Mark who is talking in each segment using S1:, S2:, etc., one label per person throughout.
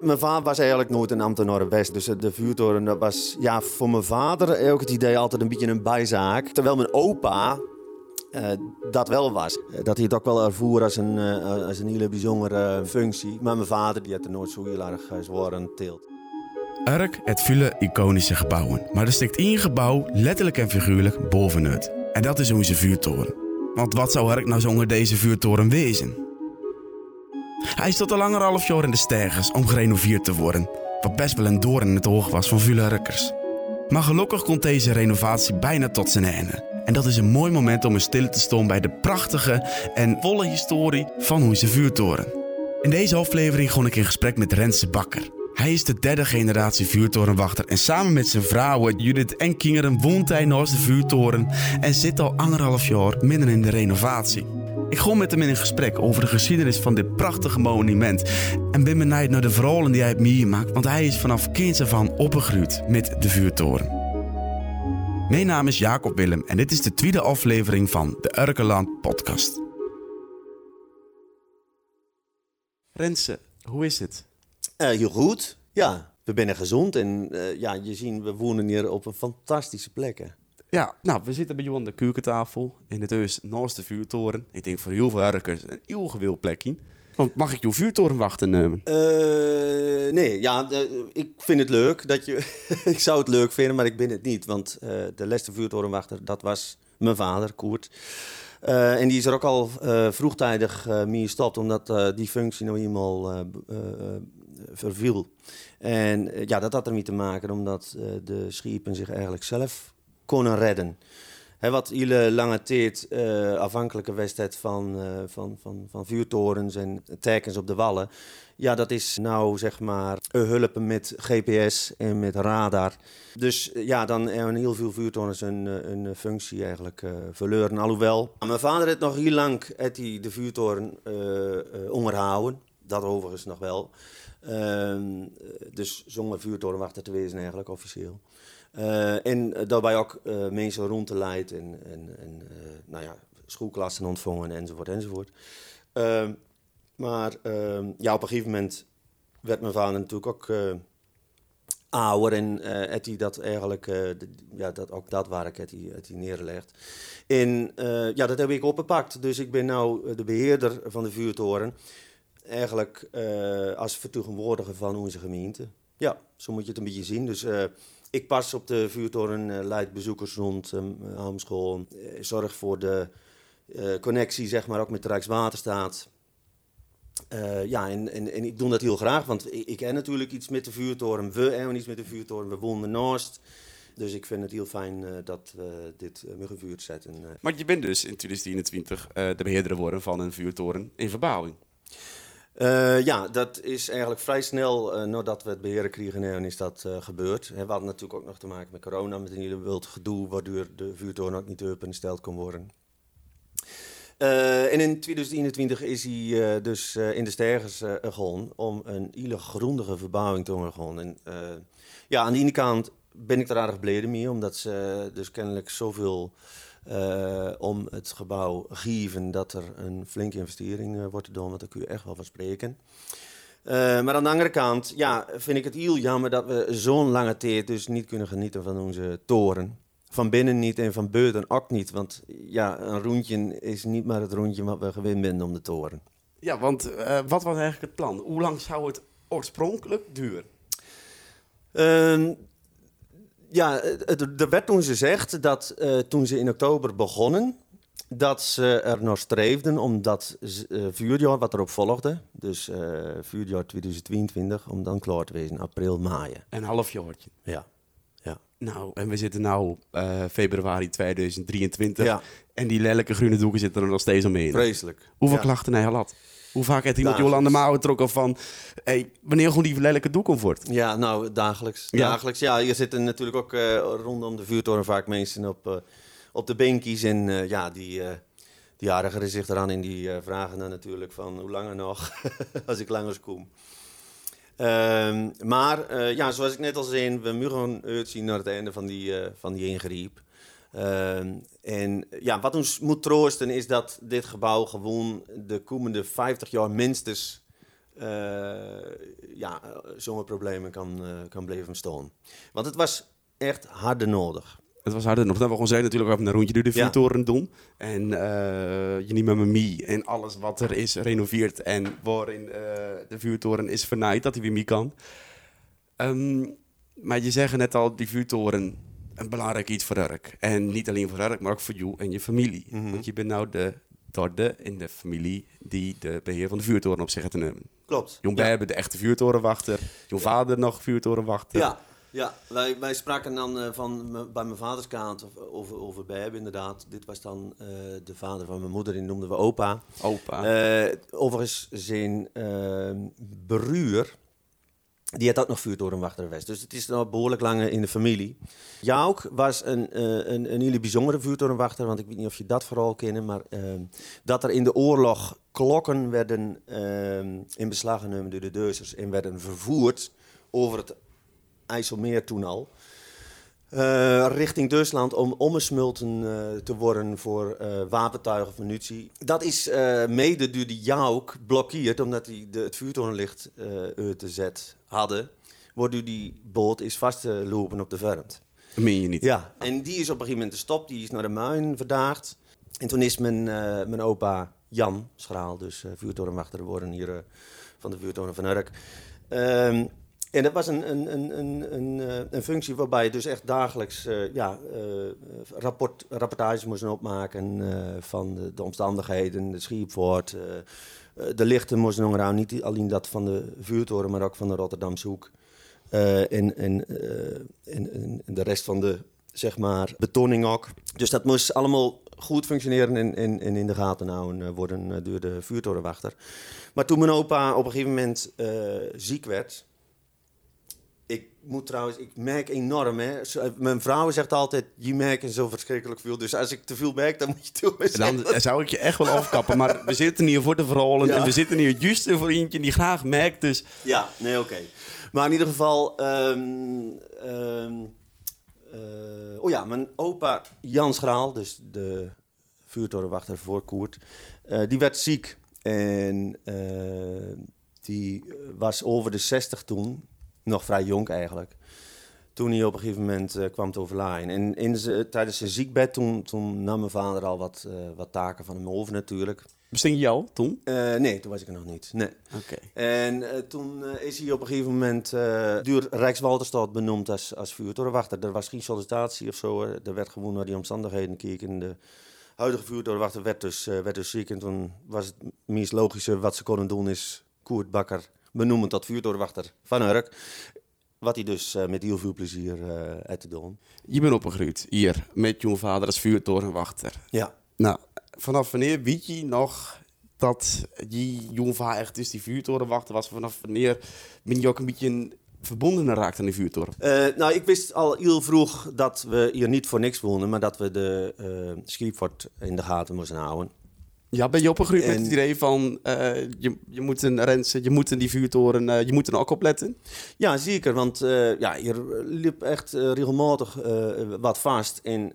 S1: Mijn vader was eigenlijk nooit een ambtenaar best. Dus de vuurtoren dat was ja, voor mijn vader ook het idee altijd een beetje een bijzaak. Terwijl mijn opa uh, dat wel was. Dat hij het ook wel ervoer als een, uh, als een hele bijzondere functie. Maar mijn vader die had er nooit zo heel erg zwaar aan tilt.
S2: Urk het vele iconische gebouwen. Maar er stikt één gebouw, letterlijk en figuurlijk, bovenuit. En dat is onze vuurtoren. Want wat zou Urk nou zonder deze vuurtoren wezen? Hij stond al langer half jaar in de stijgers om gerenoveerd te worden. Wat best wel een doorn in het oog was van vele Urkers. Maar gelukkig komt deze renovatie bijna tot zijn einde. En dat is een mooi moment om in stil te staan bij de prachtige en volle historie van onze vuurtoren. In deze aflevering ga ik in gesprek met Rense Bakker. Hij is de derde generatie vuurtorenwachter en samen met zijn vrouwen Judith en Kingeren woont hij naast de vuurtoren en zit al anderhalf jaar midden in de renovatie. Ik ga met hem in een gesprek over de geschiedenis van dit prachtige monument en ben benieuwd naar de verhalen die hij heeft meegemaakt, want hij is vanaf kinds af aan opgegroeid met de vuurtoren. Mijn naam is Jacob Willem en dit is de tweede aflevering van de Urkeland podcast. Rense, hoe is het?
S1: Uh, heel goed, ja. We zijn gezond en uh, ja, je ziet, we wonen hier op een fantastische plek.
S2: Ja, nou, we zitten bij jou aan de keukentafel in het huis naast de vuurtoren. Ik denk voor heel veel herkers een heel gewild plekje. Want mag ik jouw vuurtorenwachter nemen?
S1: Uh, nee, ja, ik vind het leuk. Dat je, ik zou het leuk vinden, maar ik ben het niet. Want uh, de laatste vuurtorenwachter, dat was mijn vader, Koert. Uh, en die is er ook al vroegtijdig mee gestopt, omdat die functie nou eenmaal verviel. En ja, dat had ermee te maken omdat de schiepen zich eigenlijk zelf konden redden. Wat hele lange tijd uh, afhankelijke wedstrijd van, uh, van, van, van vuurtorens en tekens op de wallen. Ja, dat is nou zeg maar hulp met GPS en met radar. Dus ja, dan hebben heel veel vuurtorens een, een functie eigenlijk uh, verloren. Alhoewel, mijn vader heeft nog heel lang hij de vuurtoren onderhouden. Dat overigens nog wel. Ehm, dus zonder vuurtorenwachter te wezen eigenlijk officieel. Uh, en daarbij ook uh, mensen rond te leiden en, en, en nou ja, schoolklassen ontvangen enzovoort enzovoort. Ehm, maar ehm, ja, op een gegeven moment werd mijn vader natuurlijk ook ouder en had hij dat eigenlijk, ja, dat, ook dat waar ik het hij neergelegd. En ja, dat heb ik opgepakt. Dus ik ben nu de beheerder van de vuurtoren. Eigenlijk als vertegenwoordiger van onze gemeente. Ja, zo moet je het een beetje zien. Dus ik pas op de vuurtoren, uh, leid bezoekers rond uh, school. Uh, zorg voor de connectie zeg maar, ook met de Rijkswaterstaat. ja, en, en, en, ik doe dat heel graag, want ik, ik ken natuurlijk iets met de vuurtoren. We hebben iets met de vuurtoren, we wonen naast. Dus ik vind het heel fijn dat we dit uh, gevuurd zetten.
S2: Maar je bent dus in 2021 de beheerder geworden van een vuurtoren in verbouwing.
S1: Uh, ja, dat is eigenlijk vrij snel uh, nadat we het beheren kregen is dat gebeurd. We hadden natuurlijk ook nog te maken met corona, met een hele wild gedoe, waardoor de vuurtoren ook niet opengesteld kon worden. en in 2021 is hij dus in de Stergers gegaan om een hele grondige verbouwing te ondergaan. En ja, aan de ene kant ben ik er aardig blij mee, omdat ze dus kennelijk zoveel uh, om het gebouw geven dat er een flinke investering uh, wordt gedaan, want daar kun je echt wel van spreken. Uh, maar aan de andere kant ja, vind ik het heel jammer dat we zo'n lange tijd dus niet kunnen genieten van onze toren. Van binnen niet en van buiten ook niet. Want ja, een rondje is niet maar het rondje wat we gewend zijn om de toren.
S2: Ja, want wat was eigenlijk het plan? Hoe lang zou het oorspronkelijk duren?
S1: Ja, er werd toen gezegd dat uh, toen ze in oktober begonnen, dat ze er nog streefden om dat uh, vuurjaar wat erop volgde, dus uh, vuurjaar 2022, om dan klaar te wezen, april, mei.
S2: Een halfjaartje.
S1: Ja. ja.
S2: Nou, en we zitten nu februari 2023 ja. en die lelijke groene doeken zitten er nog steeds omheen.
S1: Vreselijk.
S2: Hoeveel klachten heb je gehad? Hoe vaak heeft iemand Jolan de Mouwen trokken van... Hey, wanneer gewoon die lelijke doek comfort?
S1: Ja, nou, dagelijks. Ja. Dagelijks, ja. Je zitten natuurlijk ook uh, rondom de vuurtoren vaak mensen op, uh, op de benkjes. En uh, ja, die, die aardigeren zich eraan en die vragen dan natuurlijk van... Hoe langer nog, als ik langer kom. Um, maar ja, zoals ik net al zei, we gewoon uitzien naar het einde van die, van die ingreep. Uh, en ja, wat ons moet troosten is dat dit gebouw gewoon de komende 50 jaar minstens uh, ja, uh, zomerproblemen kan, uh, kan blijven staan. Want het was echt harde nodig.
S2: Het was harder nog. Dan we gewoon zijn natuurlijk even een rondje door de vuurtoren doen. En uh, je niet met me mee. En alles wat er is renoveert. En waarin de vuurtoren is vernaaid, dat hij weer mee kan. Um, maar je zegt net al, die vuurtoren, een belangrijk iets voor Urk. En niet alleen voor Urk, maar ook voor jou en je familie. Mm -hmm. Want je bent nou de derde in de familie die de beheer van de vuurtoren op zich heeft te nemen.
S1: Klopt.
S2: Jong, wij hebben de echte vuurtorenwachter. Ja. vader nog vuurtorenwachter.
S1: Ja, ja, wij, wij spraken dan uh, van bij mijn vaders kant over, over Beb inderdaad. Dit was dan uh, de vader van mijn moeder, die noemden we opa.
S2: Opa.
S1: Uh, overigens zijn beruur, die had ook nog vuurtorenwachter geweest. Dus het is nog behoorlijk lang in de familie. Jouk was een, een, een hele bijzondere vuurtorenwachter, want ik weet niet of je dat vooral kennen, maar dat er in de oorlog klokken werden in beslag genomen door de Duitsers en werden vervoerd over het IJsselmeer toen al. Uh, richting Duitsland om omgesmulten uh, te worden voor uh, wapentuigen of munitie. Dat is mede door die Jouk blokkeerd, omdat de, het vuurtorenlicht te zet hadden. Waardoor die boot is vastgelopen op de vermt.
S2: Dat meen je niet?
S1: Ja, en die is op een gegeven moment gestopt. Die is naar de Muin verdaagd. En toen is mijn, mijn opa Jan Schraal, dus vuurtorenwachter geworden hier van de vuurtoren van Urk. Ehm, en dat was een, een, een, een, een, een functie waarbij je dus echt dagelijks uh, ja, uh, rapport, rapportages moest opmaken van de, de, omstandigheden, de schiepvoort. de lichten moesten nog niet alleen dat van de vuurtoren, maar ook van de Rotterdamse hoek. en, de rest van de zeg maar, betoning ook. Dus dat moest allemaal goed functioneren en, en, en in de gaten houden worden door de vuurtorenwachter. Maar toen mijn opa op een gegeven moment ziek werd ik moet trouwens, ik merk enorm, hè. Mijn vrouw zegt altijd, je merkt zo verschrikkelijk veel. Dus als ik te veel merk, dan moet je toe
S2: Dan zou ik je echt wel afkappen. Maar we zitten hier voor de verhalen en we zitten hier juist voor eentje die graag merkt. Dus...
S1: Ja, nee, oké. Maar in ieder geval, um, um, uh, oh ja, mijn opa Jan Schraal, dus de vuurtorenwachter voor Koert, uh, die werd ziek. En uh, die was over de 60 toen nog vrij jong eigenlijk. Toen hij op een gegeven moment uh, kwam te overlijden. En in tijdens zijn ziekbed, toen, toen nam mijn vader al wat, uh, wat taken van hem over natuurlijk.
S2: Besting je jou toen?
S1: Uh, nee, toen was ik er nog niet. Nee.
S2: Oké.
S1: En toen is hij op een gegeven moment door Rijkswalterstad benoemd als, als vuurtorenwachter. Er was geen sollicitatie of zo. Er werd gewoon naar die omstandigheden gekeken. De huidige vuurtorenwachter werd dus, werd dus ziek. En toen was het meest logische wat ze konden doen is Koert Bakker benoemen tot vuurtorenwachter van Urk. Wat hij dus uh, met heel veel plezier uh, uit te doen.
S2: Je bent opgegroeid hier met jouw vader als vuurtorenwachter.
S1: Ja.
S2: Nou, vanaf wanneer weet je nog dat je jouw vader echt dus die vuurtorenwachter was? Vanaf wanneer ben je ook een beetje verbonden raakt aan die vuurtoren?
S1: Uh, nou, ik wist al heel vroeg dat we hier niet voor niks woonden, maar dat we de uh, Schiefort in de gaten moesten houden.
S2: Ja, ben je opgegroeid en... met het idee van uh, je, je moet een rensen, je moet in die vuurtoren, uh, je moet er ook op letten?
S1: Ja, zeker. Want uh, ja, hier liep echt regelmatig wat vast. En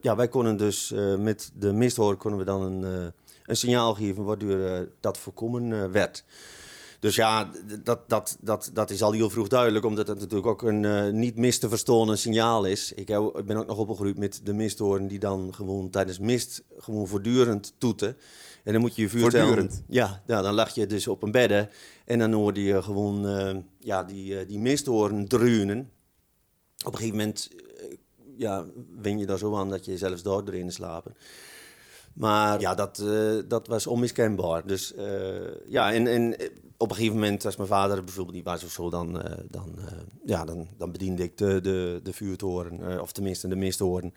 S1: ja, wij konden dus met de misthoor konden we dan een, een signaal geven waardoor dat voorkomen werd. Dus ja, dat, dat, dat, dat is al heel vroeg duidelijk, omdat het natuurlijk ook een uh, niet mis te verstoren signaal is. Ik, heb, ik, ben ook nog opgegroeid met de misthoorn die dan gewoon tijdens mist gewoon voortdurend toeten. En dan moet je je? Ja, ja, dan lag je dus op een bedden en dan hoorde je gewoon uh, ja, die, uh, die misthoorn dreunen. Op een gegeven moment ja, wen je daar zo aan dat je zelfs daar erin slapen. Maar ja, dat, uh, dat was onmiskenbaar. Dus uh, ja, en, en op een gegeven moment, als mijn vader bijvoorbeeld niet was of zo, dan, uh, dan, ja, dan, dan bediende ik de, de, de vuurtoren. of tenminste de misthoorn.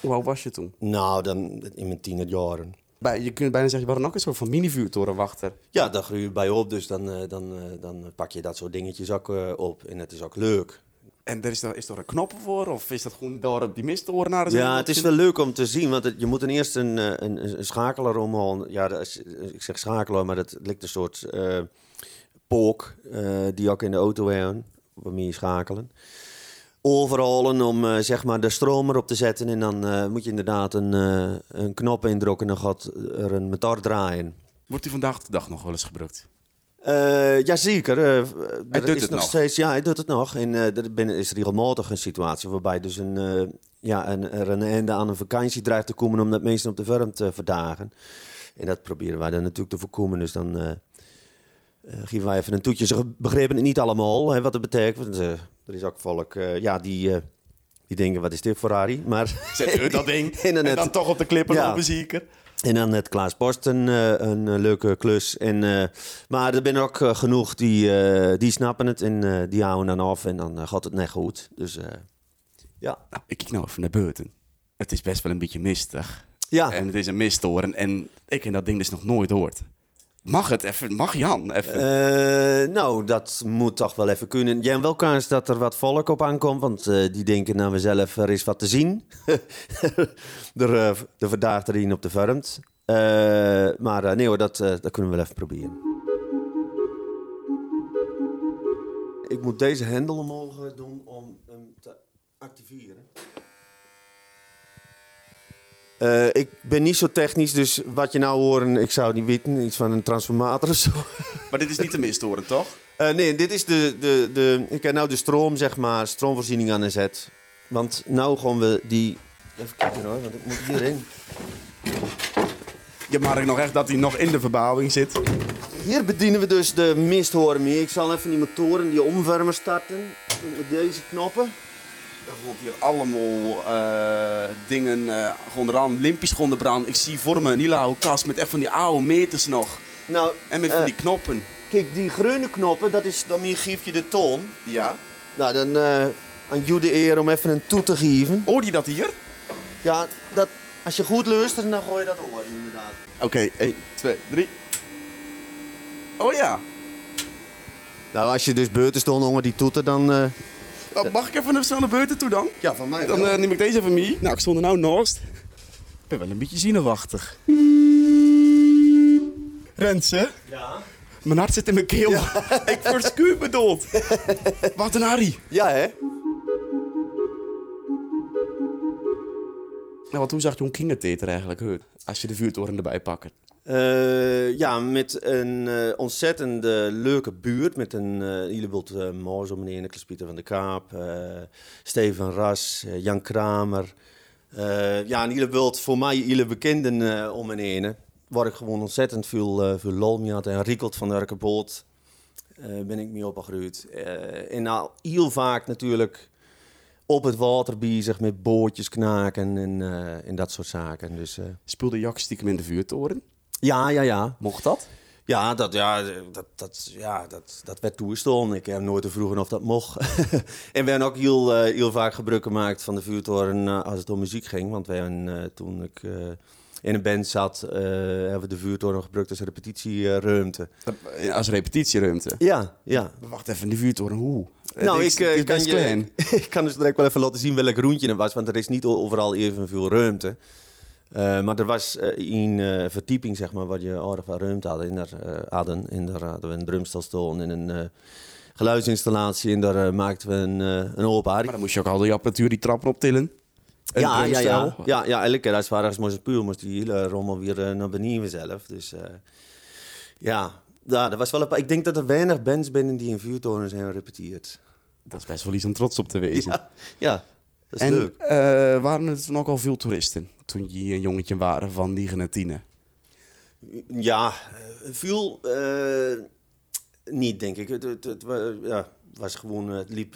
S2: Hoe oud was je toen?
S1: Nou, dan in mijn tienerjaren.
S2: Je kunt bijna zeggen, je was ook een soort van mini-vuurtorenwachter.
S1: Ja, daar groei je bij op, dus dan, dan, dan pak je dat soort dingetjes ook op. En het is ook leuk.
S2: En er is, er, is er een knop voor? Of is dat gewoon door op die mistoren naar
S1: Ja, het is wel leuk om te zien. Want het, je moet ten eerste een, eh, een, een schakelaar omhoog. Ja, is, ik zeg schakelaar, maar het lijkt een soort uh, Uh, die ook in de auto hebben. Waarmee je schakelen. Overhalen om uh, zeg maar de stroom erop te zetten. En dan moet je inderdaad een, een knop indrukken. En dan gaat er een motor draaien.
S2: Wordt die vandaag de dag nog wel eens gebruikt?
S1: Uh, jazeker. Uh,
S2: hij doet het nog.
S1: Steeds, ja, hij doet het nog. En uh, er ben, is regelmatig een situatie waarbij dus een, ja, een, er een einde aan een vakantie dreigt te komen omdat mensen op de vorm te verdagen. En dat proberen wij dan natuurlijk te voorkomen. Dus dan geven wij even een toetje. Ze begrepen het niet allemaal, hè, wat het betekent. er is ook volk ja, die, die denken, wat is dit voor Ferrari? Maar
S2: Zet u dat ding en dan toch op de klippen ja. lopen, zeker?
S1: En dan het Klaas Post een, eh, een, eh, leuke klus. En, uh, maar er zijn ook genoeg die, uh, die snappen het en die houden dan af en dan gaat het net goed. Dus ja.
S2: Nou, ik kijk nou even naar buiten. Het is best wel een beetje mistig.
S1: Ja.
S2: En het is een misttoren en ik heb dat ding dus nog nooit hoort. Mag het even? Mag Jan even?
S1: Uh, nou, dat moet toch wel even kunnen. Jij wel kans dat er wat volk op aankomt, want uh, die denken nou zelf er is wat te zien. de, uh, de erin op de vormt. maar nee hoor, dat, dat kunnen we wel even proberen. Ik moet deze hendel omhoog doen om hem te activeren. Uh, ik ben niet zo technisch, dus wat je nou hoort, ik zou het niet weten. Iets van een transformator of zo.
S2: Maar dit is niet de misttoren, toch?
S1: Uh, nee, dit is de, de, de... Ik heb nou de stroom, zeg maar, stroomvoorziening aan de zet. Want nou gaan we die... Even kijken hoor, want ik moet hierin.
S2: Je mag nog echt dat hij nog in de verbouwing zit.
S1: Hier bedienen we dus de misthoorn mee. Ik zal even die motoren, die omvormer starten. Met deze knoppen.
S2: Wordt hier allemaal uh, dingen uh, gewoon eraan, limpjes gewoon brand. Ik zie voor me een hele oude kast met echt van die oude meters nog. Nou, en met uh, van die knoppen.
S1: Kijk, die groene knoppen, dat is, daarmee geef je de toon.
S2: Ja.
S1: Nou, dan aan jou de eer om even een toe te geven.
S2: Hoor je dat hier?
S1: Ja, dat, als je goed luistert, dan gooi je dat horen, inderdaad.
S2: Oké, 1, 2, 3. Oh ja.
S1: Nou, als je dus beurten stond onder die toeten, dan...
S2: Oh, mag ik even snel naar buiten toe dan?
S1: Ja, van mij
S2: Dan uh, neem ik deze even mee. Nou, ik stond er nou naast. Ik ben wel een beetje zenuwachtig. Rensen?
S1: Ja?
S2: Mijn hart zit in mijn keel. ik verschuur me dood. Wat een Harry.
S1: Ja, hè?
S2: Nou, wat, hoe zag Jon King het eigenlijk uit? Als je de vuurtoren erbij pakt.
S1: Uh, ja, met een uh, ontzettende leuke buurt. Met een uh, heleboel uh, moois om meneer Pieter van der Kaap, Steven Ras, Jan Kramer. ja, een heleboel voor mij hele bekenden om en heen. Waar ik gewoon ontzettend veel, veel lol mee had. En Riekelt van der Boot ben ik mee opgegroeid. en nou, heel vaak natuurlijk op het water bezig met bootjes knaken en, en dat soort zaken. Dus,
S2: Speelde Jak stiekem in de vuurtoren?
S1: Ja, ja, ja.
S2: Mocht dat?
S1: Ja, dat, ja, dat, dat, ja, dat, dat werd toegestaan. Ik heb nooit te vroegen of dat mocht. en we hebben ook heel, uh, heel vaak gebruik gemaakt van de vuurtoren uh, als het om muziek ging. Want wij hebben, uh, toen ik in een band zat, hebben we de vuurtoren gebruikt als repetitieruimte.
S2: Als repetitieruimte?
S1: Ja, ja.
S2: wacht even, de vuurtoren, hoe?
S1: Nou, ik, ik, kan je, ik kan dus direct wel even laten zien welk roentje het was. Want er is niet overal evenveel ruimte. Uh, maar er was een uh, verdieping, zeg maar, waar je aardig wat ruimte had. In daar, hadden. In daar hadden we een drumstel en een geluidsinstallatie. En daar maakten we een, een open
S2: Maar dan moest je ook al die apparatuur, die trappen optillen.
S1: Ja, ja, ja, ja, ja, elke keer als het moest puur, moest die hele rommel weer naar beneden zelf. Dus ja, ja, dat was wel een, ik denk dat er weinig bands binnen die in vuurtoren zijn gerepeteerd.
S2: Dat is best wel iets om trots op te wezen.
S1: Ja, ja dat is
S2: en,
S1: leuk.
S2: waren er toen ook al veel toeristen? toen je een jongetje waren van 19?
S1: Ja, veel uh, niet, denk ik. Het, het, het ja, was gewoon, het liep,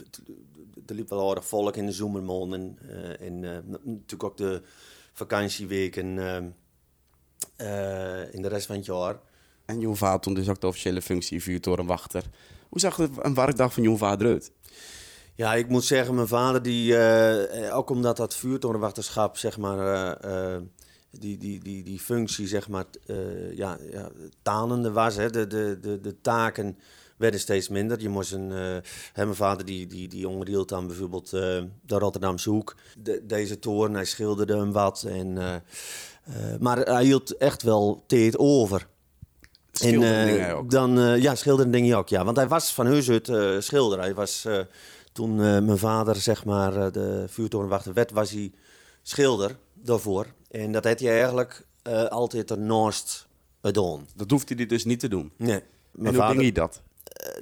S1: er liep wel aardig volk in de zomermaanden. Uh, en uh, natuurlijk ook de vakantieweken in de rest van het jaar.
S2: En jouw vader toen dus ook de officiële functie vuurtorenwachter. Hoe zag een werkdag van jouw vader uit?
S1: Ja, ik moet zeggen, mijn vader, die, uh, ook omdat dat vuurtorenwachterschap, zeg maar, uh, die, die, die, die functie, zeg maar, ja, ja, tanende was. Hè. De, de, de, de taken werden steeds minder. Je moest een, hè, mijn vader die, die, die onderhield dan bijvoorbeeld de Rotterdamse Hoek. De, deze toren, hij schilderde hem wat. En, maar hij hield echt wel tijd over.
S2: Schilderde ook?
S1: Dan, ja, schilderde dingen ook, ja. Want hij was van heus uit schilder. Hij was toen mijn vader zeg maar, de vuurtorenwachter werd, was hij schilder daarvoor. En dat had hij eigenlijk altijd ernaast gedaan.
S2: Dat hoefde hij dus niet te doen?
S1: Nee.
S2: En hoe ging je dat?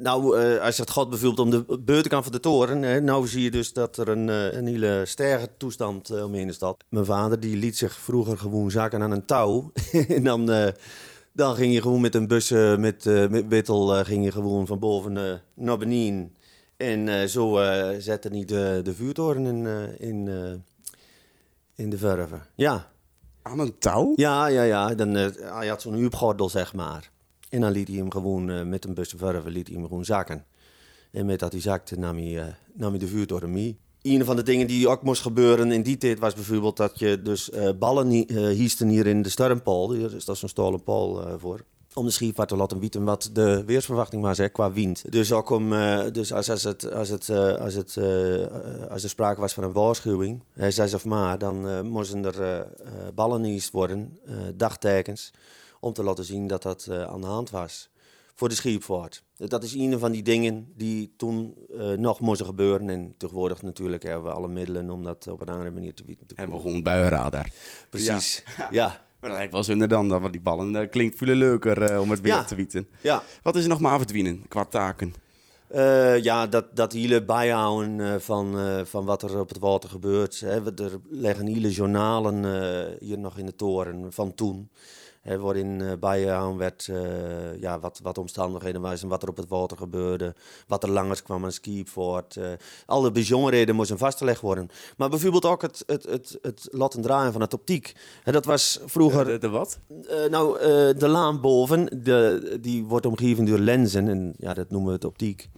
S1: Nou, eh, als je het God bevielt om de buitenkant van de toren, hè, nou zie je dus dat er een, eh, een hele sterke toestand omheen is dat. Mijn vader die liet zich vroeger gewoon zakken aan een touw. en dan, eh, dan ging je gewoon met een bus eh, met, eh, met Wittel ging je gewoon van boven eh, naar beneden. En eh, zo eh, zette hij de, de vuurtoren in, eh, in, eh, in de verven. Ja,
S2: Aan een touw?
S1: ja, ja, ja. Dan, eh, hij had zo'n huurgordel, zeg maar. En dan liet hij hem gewoon eh, met een bus verven, liet hij hem gewoon zakken. En met dat hij zakte, nam hij, eh, nam hij de vuurtoren mee. Een van de dingen die ook moest gebeuren in die tijd was bijvoorbeeld dat je dus eh, ballen eh, hiesten hier in de stormpool. Hier is dat zo'n stolen pool eh, voor. Om de schievaart te laten weten wat de weersverwachting was hè, qua wind. Dus ook om, dus als, als, het, als, het, als, het, als er sprake was van een waarschuwing, hè, 6 of maar, dan moesten er ballen worden, dagtekens, om te laten zien dat dat aan de hand was voor de scheepvaart. Dat is een van die dingen die toen eh, nog moesten gebeuren. En tegenwoordig natuurlijk hebben we alle middelen om dat op een andere manier te te
S2: En we gewoon buienradar.
S1: Precies. Ja. ja.
S2: Maar dat lijkt wel zonder dan, dat die ballen eh, klinkt veel leuker eh, om het weer
S1: Ja.
S2: te weten.
S1: ja.
S2: Wat is er nog maar verdwijnen qua taken?
S1: Eh, ja, dat, dat hele bijhouden van, van wat er op het water gebeurt. Hè. We- Er liggen hele journalen eh, hier nog in de toren van toen. Hè, waarin eh, bijgehouden werd eh, ja, wat, wat omstandigheden waren en wat er op het water gebeurde. Wat er langers kwam aan Skiepvoort. eh alle bijzonderheden moesten vastgelegd worden. Maar bijvoorbeeld ook het, het, het, het laten draaien van het optiek. Hè, dat was vroeger...
S2: De, de wat?
S1: Eh, nou, eh, de laan boven, de, die wordt omgeven door lenzen. En ja, dat noemen we het optiek.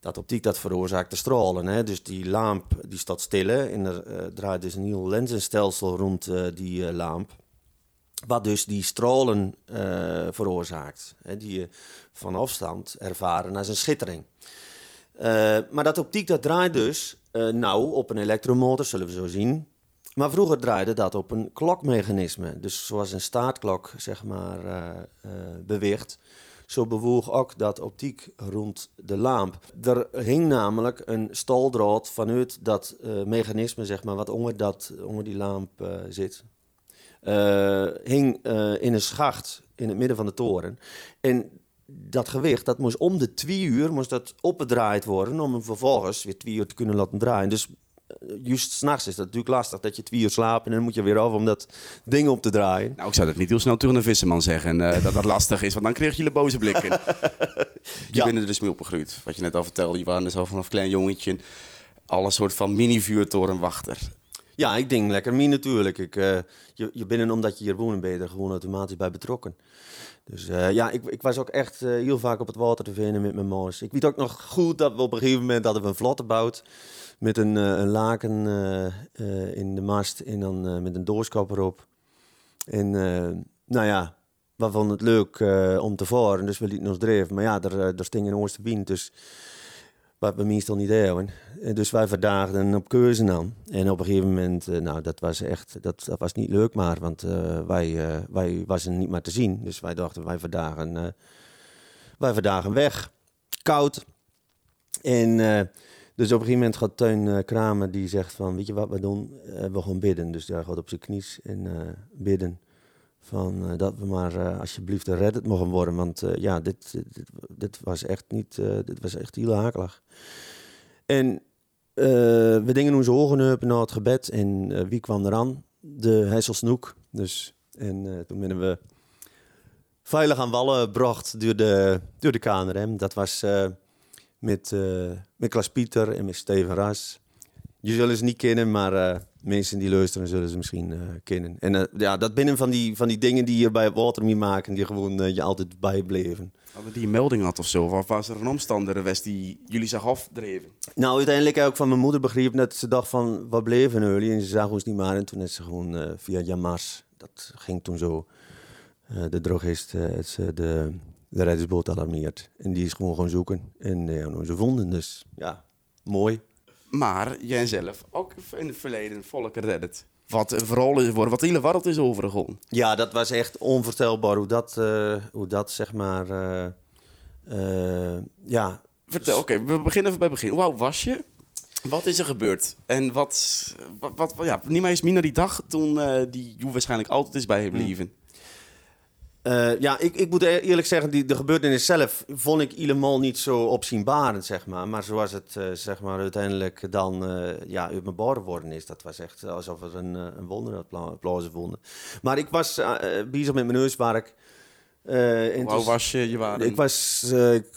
S1: Dat optiek dat veroorzaakt de stralen. Hè? Dus die lamp die staat stil. En er eh, draait dus een heel lenzenstelsel rond eh, die eh, lamp. Wat dus die stralen eh, veroorzaakt. Hè? Die je van afstand ervaren als een schittering. Eh, maar dat optiek dat draait dus nou op een elektromotor, zullen we zo zien. Maar vroeger draaide dat op een klokmechanisme. Dus zoals een staartklok, zeg maar, beweegt. Zo bewoog ook dat optiek rond de lamp. Er hing namelijk een staldraad vanuit dat mechanisme, zeg maar, wat onder, dat, onder die lamp zit. Eh, hing eh, in een schacht in het midden van de toren. En dat gewicht, dat moest om de twee uur moest dat opgedraaid worden... om hem vervolgens weer twee uur te kunnen laten draaien. Dus eh, juist s'nachts is dat natuurlijk lastig dat je twee uur slaapt... en dan moet je weer af om dat ding op te draaien.
S2: Nou, ik zou dat niet heel snel tegen een visserman zeggen dat dat lastig is, want dan kreeg je de boze blikken. Je
S1: Ja.
S2: bent er dus mee opgegroeid. Wat je net al vertelde, je waren dus al vanaf klein jongetje al een soort van mini-vuurtorenwachter.
S1: Ja, ik denk lekker mee natuurlijk. Ik, eh, je, je bent er omdat je hier woont, ben je er gewoon automatisch bij betrokken. Dus eh, ja, ik, ik was ook echt eh, heel vaak op het water te vinden met mijn moos. Ik weet ook nog goed dat we op een gegeven moment hadden we een vlot gebouwd. Met een, een laken in de mast en dan met een doorskap erop. En nou ja, we vonden het leuk om te varen, dus we lieten ons dreven. Maar ja, er, er sting een wind, dus wat we meestal niet hebben. En Dus wij verdaagden op keuze aan. En op een gegeven moment, eh, nou, dat was echt, dat, dat was niet leuk maar, want eh, wij, eh wij waren niet meer te zien. Dus wij dachten, wij verdagen, eh, wij verdagen weg. Koud. En eh, dus op een gegeven moment gaat Teun eh, Kramer, die zegt van, weet je wat we doen? Eh, we gaan bidden. Dus hij gaat op zijn knies en eh, bidden. Van, eh, dat we maar eh, alsjeblieft reddet mogen worden. Want eh, ja, dit, dit, was echt niet, dit was echt heel hakelig. En we dingen onze ogen open naar het gebed. En wie kwam eraan? De Hesselsnoek. Dus, en toen ben we veilig aan wallen gebracht door de, door de KNRM. Dat was met, eh met Klaas Pieter en met Steven Ras. Je zullen ze niet kennen, maar mensen die luisteren zullen ze misschien eh, kennen. En eh, ja, dat binnen van die, van die dingen die je bij het water mee maken, die gewoon eh, je altijd bijbleven.
S2: Hadden die een melding had of zo? Of was er een omstander geweest die jullie zag afdreven?
S1: Nou, uiteindelijk heb ik ook van mijn moeder begrepen dat ze dacht van, wat bleven jullie? En ze zagen ons niet meer. En toen is ze gewoon via Jamas, dat ging toen zo, de drogist, het ze de, de reddingsboot alarmeerd. En die is gewoon gaan zoeken. En ja, nou, ze vonden dus, ja, mooi.
S2: Maar jij zelf ook in het verleden volk reddet. Wat een verhaal is geworden, wat de hele wereld is overgegaan.
S1: Ja, dat was echt onvoorstelbaar hoe dat, eh, hoe dat zeg maar, eh, eh, ja,
S2: Vertel, oké, we beginnen even bij het begin. Hoe oud was je? Wat is er gebeurd? En wat, wat, wat ja, niet meer eens minder die dag toen die jou waarschijnlijk altijd is bijgebleven.
S1: Eh, ja, ik, ik moet e- eerlijk zeggen, die, de gebeurtenis zelf vond ik helemaal niet zo opzienbarend, zeg maar. Maar zoals het eh, zeg maar, uiteindelijk dan uh, ja, uit mijn borden worden is, dat was echt alsof er een, een wonder had plaatsgevonden. Maar ik was bezig met mijn neuswerk.
S2: Hoe oud was je? je waren...
S1: Ik was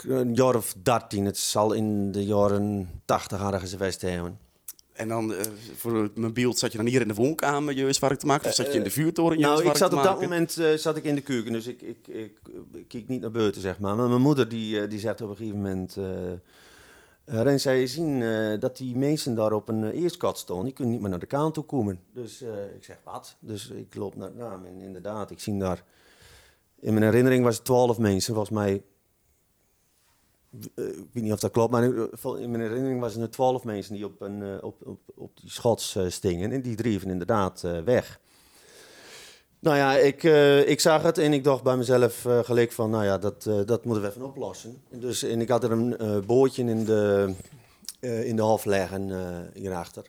S1: een jaar of dertien. Het zal in de jaren tachtig ergens geweest hebben.
S2: En dan uh, voor mijn beeld zat je dan hier in de woonkamer je zwaar te maken? Of zat je in de vuurtoren je
S1: Nou, ik zat op dat moment uh, zat ik in de keuken, dus ik, ik, ik, ik keek niet naar buiten, zeg maar. Maar mijn moeder die, uh, die zegt op een gegeven moment... Ren, zou je zien dat die mensen daar op een eerskat staan? Die kunnen niet meer naar de kant toe komen. Dus ik zeg, wat? Dus ik loop naar het naam en inderdaad, ik zie daar... In mijn herinnering was het twaalf mensen, volgens mij eh, ik weet niet of dat klopt, maar in mijn herinnering waren er twaalf mensen die op, een, eh, op, op, die schots uh, stingen. En die dreven inderdaad weg. Nou ja, ik, ik zag het en ik dacht bij mezelf gelijk van, nou ja, dat, dat moeten we even oplossen. Dus, en ik had er een bootje in de, in de half leggen hierachter.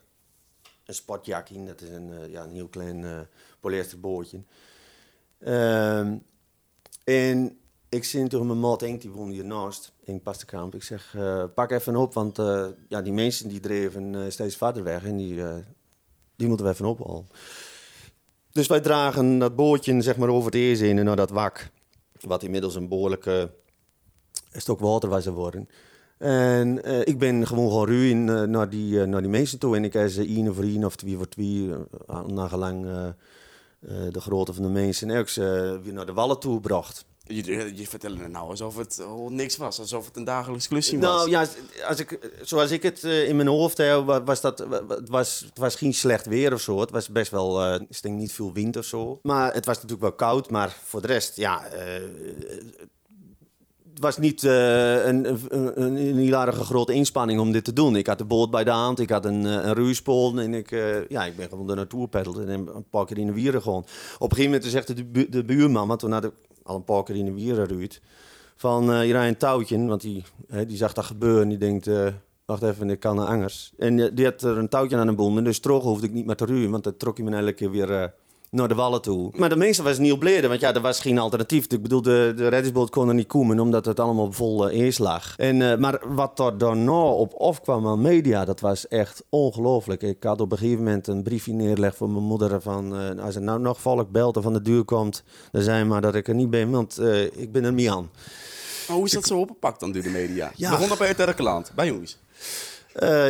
S1: Een spotjakkie, dat is een, ja, een heel klein polyester bootje. Ehm, en ik zie tegen mijn maat Enk, die woonde hiernaast, in Pastenkamp. Ik zeg, uh, pak even op, want uh, ja, die mensen die dreven uh, steeds verder weg en die, die moeten we even ophalen. Dus wij dragen dat bootje zeg maar, over het eerst naar dat wak, wat inmiddels een behoorlijke stok water was geworden. En ik ben gewoon gaan ruwen naar, die, naar die mensen toe. En ik heb ze één voor één of twee voor twee, naar gelang de grootte van de mensen, en weer naar de wallen toe gebracht.
S2: Je, je vertelde het nou alsof het oh, niks was, alsof het een dagelijks klusje was.
S1: Nou ja, als ik, zoals ik het uh, in mijn hoofd heb, was dat, het, was, het was geen slecht weer of zo. Het was best wel, uh, ik denk niet veel wind of zo. Maar het was natuurlijk wel koud, maar voor de rest, ja... Uh, het was niet uh, een, een, een, een grote inspanning om dit te doen. Ik had de boot bij de hand, ik had een, een ruispool en ik, uh, ja, ik ben gewoon er naartoe gepeddeld en een paar keer in de wieren gewoon. Op een gegeven moment zegt de, bu de buurman, want toen had ik al een paar keer in de wieren ruut. Van uh, je een touwtje, want die, hè, die zag dat gebeuren. Die denkt, uh, wacht even, ik kan naar angers. En uh, die had er een touwtje aan de bonden, dus terug hoefde ik niet meer te ruwen. Want dat trok je me elke keer weer naar de wallen toe. Maar de meeste was niet op leden, want ja, er was geen alternatief. Ik bedoel, de, de reddingsboot kon er niet komen, omdat het allemaal vol uh, eerst lag. En, uh, maar wat er daarna op afkwam aan media, dat was echt ongelooflijk. Ik had op een gegeven moment een briefje neergelegd voor mijn moeder van... Uh, als er nou nog volk belt of van de duur komt, dan zijn maar dat ik er niet ben, want ik ben er niet aan.
S2: Maar hoe is dat zo opgepakt dan door de media? Ja. Begon dat bij het Erkeland, bij jongens?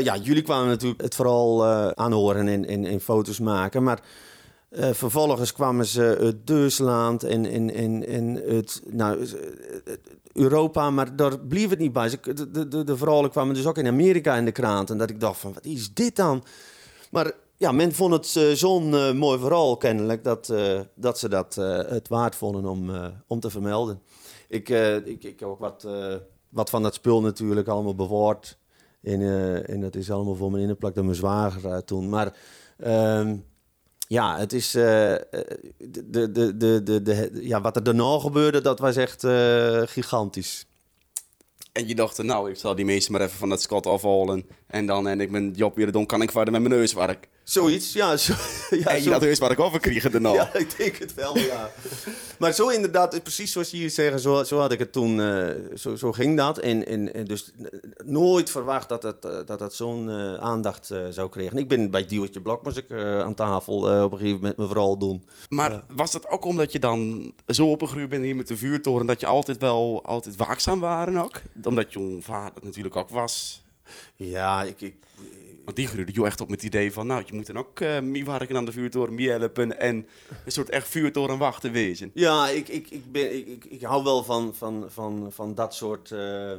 S1: ja, jullie kwamen natuurlijk het vooral aanhoren en, en, en foto's maken, maar... Uh, vervolgens kwamen ze het Duitsland en, en, en, en het, nou, Europa, maar daar bleef het niet bij. De, de, de, verhalen kwamen dus ook in Amerika in de krant. En dat ik dacht van, wat is dit dan? Maar ja, men vond het uh, zo'n uh, mooi verhaal kennelijk... dat, dat ze dat het waard vonden om, om te vermelden. Ik, ik, ik heb ook wat, wat van dat spul natuurlijk allemaal bewaard. En, en dat is allemaal voor mijn inneplak door mijn zwager toen. Maar... Ehm, ja, het is. Uh, de, de, de, de, ja, wat er daarna gebeurde, dat was echt uh, gigantisch.
S2: En je dacht, nou, ik zal die meesten maar even van dat scot afhalen. En dan en ik mijn job weer doen, kan ik verder met mijn neuswerk.
S1: Zoiets, ja. Zo,
S2: ja en je
S1: zo.
S2: dat neuswerk overkrijgen daarna.
S1: Ja, ik denk het wel, ja. maar zo inderdaad, precies zoals je hier zegt, zo, zo had ik het toen, uh, zo, zo ging dat. En, en, en dus nooit verwacht dat het, dat het zo'n uh, aandacht uh, zou krijgen. Ik ben bij Diewertje Blok, moest ik aan tafel op een gegeven moment me vooral doen.
S2: Maar was dat ook omdat je dan zo opgegroeid bent hier met de vuurtoren, dat je altijd wel altijd waakzaam waren ook? Omdat je vader natuurlijk ook was?
S1: Ja, ik, ik,
S2: want die groeide je echt op met het idee van, nou, je moet dan ook uh, mee werken aan de vuurtoren, mee helpen en een soort echt vuurtorenwachter wezen.
S1: Ja, ik, ik, ik, ben, ik, ik, hou wel van, van, van, van dat soort uh,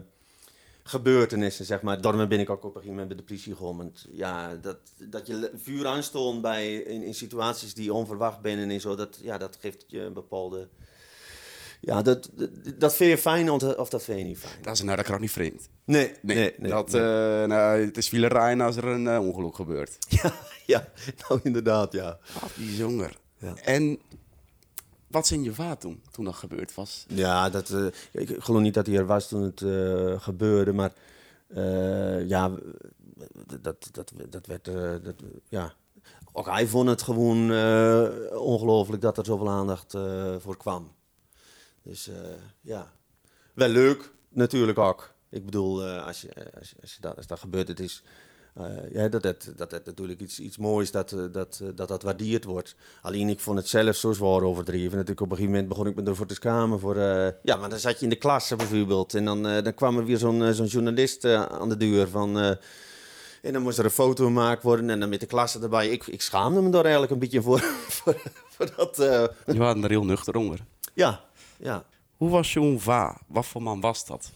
S1: gebeurtenissen, zeg maar. Daarom ben ik ook op een gegeven moment bij de politie gekomen. Ja, dat, dat je vuur aanstond bij, in, situaties die onverwacht zijn en zo, dat, ja, dat geeft je een bepaalde ja, dat, dat, dat vind je fijn of dat vind je niet fijn?
S2: Dat is nou, dat kan ook niet vreemd.
S1: Nee, nee, nee,
S2: nee dat, nee. Uh, nou, het is rijden als er een uh, ongeluk gebeurt.
S1: Ja, ja, nou inderdaad, ja.
S2: Ah, bijzonder. Ja. En wat zijn je vader toen, toen dat gebeurd was?
S1: Ja, dat, uh, ik geloof niet dat hij er was toen het gebeurde, maar ja, dat, dat, dat werd, dat, ja... Ook hij vond het gewoon ongelooflijk dat er zoveel aandacht voor kwam. Dus eh, ja, wel leuk natuurlijk ook. Ik bedoel, eh, als, je, als, je, als, je dat, als dat gebeurt, het is... eh, ja, dat het dat, het natuurlijk iets, iets moois dat, eh, dat, eh, dat dat waardeerd wordt. Alleen ik vond het zelf zo zwaar overdreven. Natuurlijk op een gegeven moment begon ik me ervoor te schamen. Voor, eh, ja, maar dan zat je in de klas bijvoorbeeld. En dan, eh, dan kwam er weer zo'n eh, zo'n journalist eh, aan de deur van... eh, en dan moest er een foto gemaakt worden en dan met de klasse erbij. Ik, ik schaamde me daar eigenlijk een beetje voor. voor, voor dat, eh,
S2: Je waren er heel nuchter onder.
S1: ja, ja.
S2: Hoe was jouw va? Wat voor man was dat?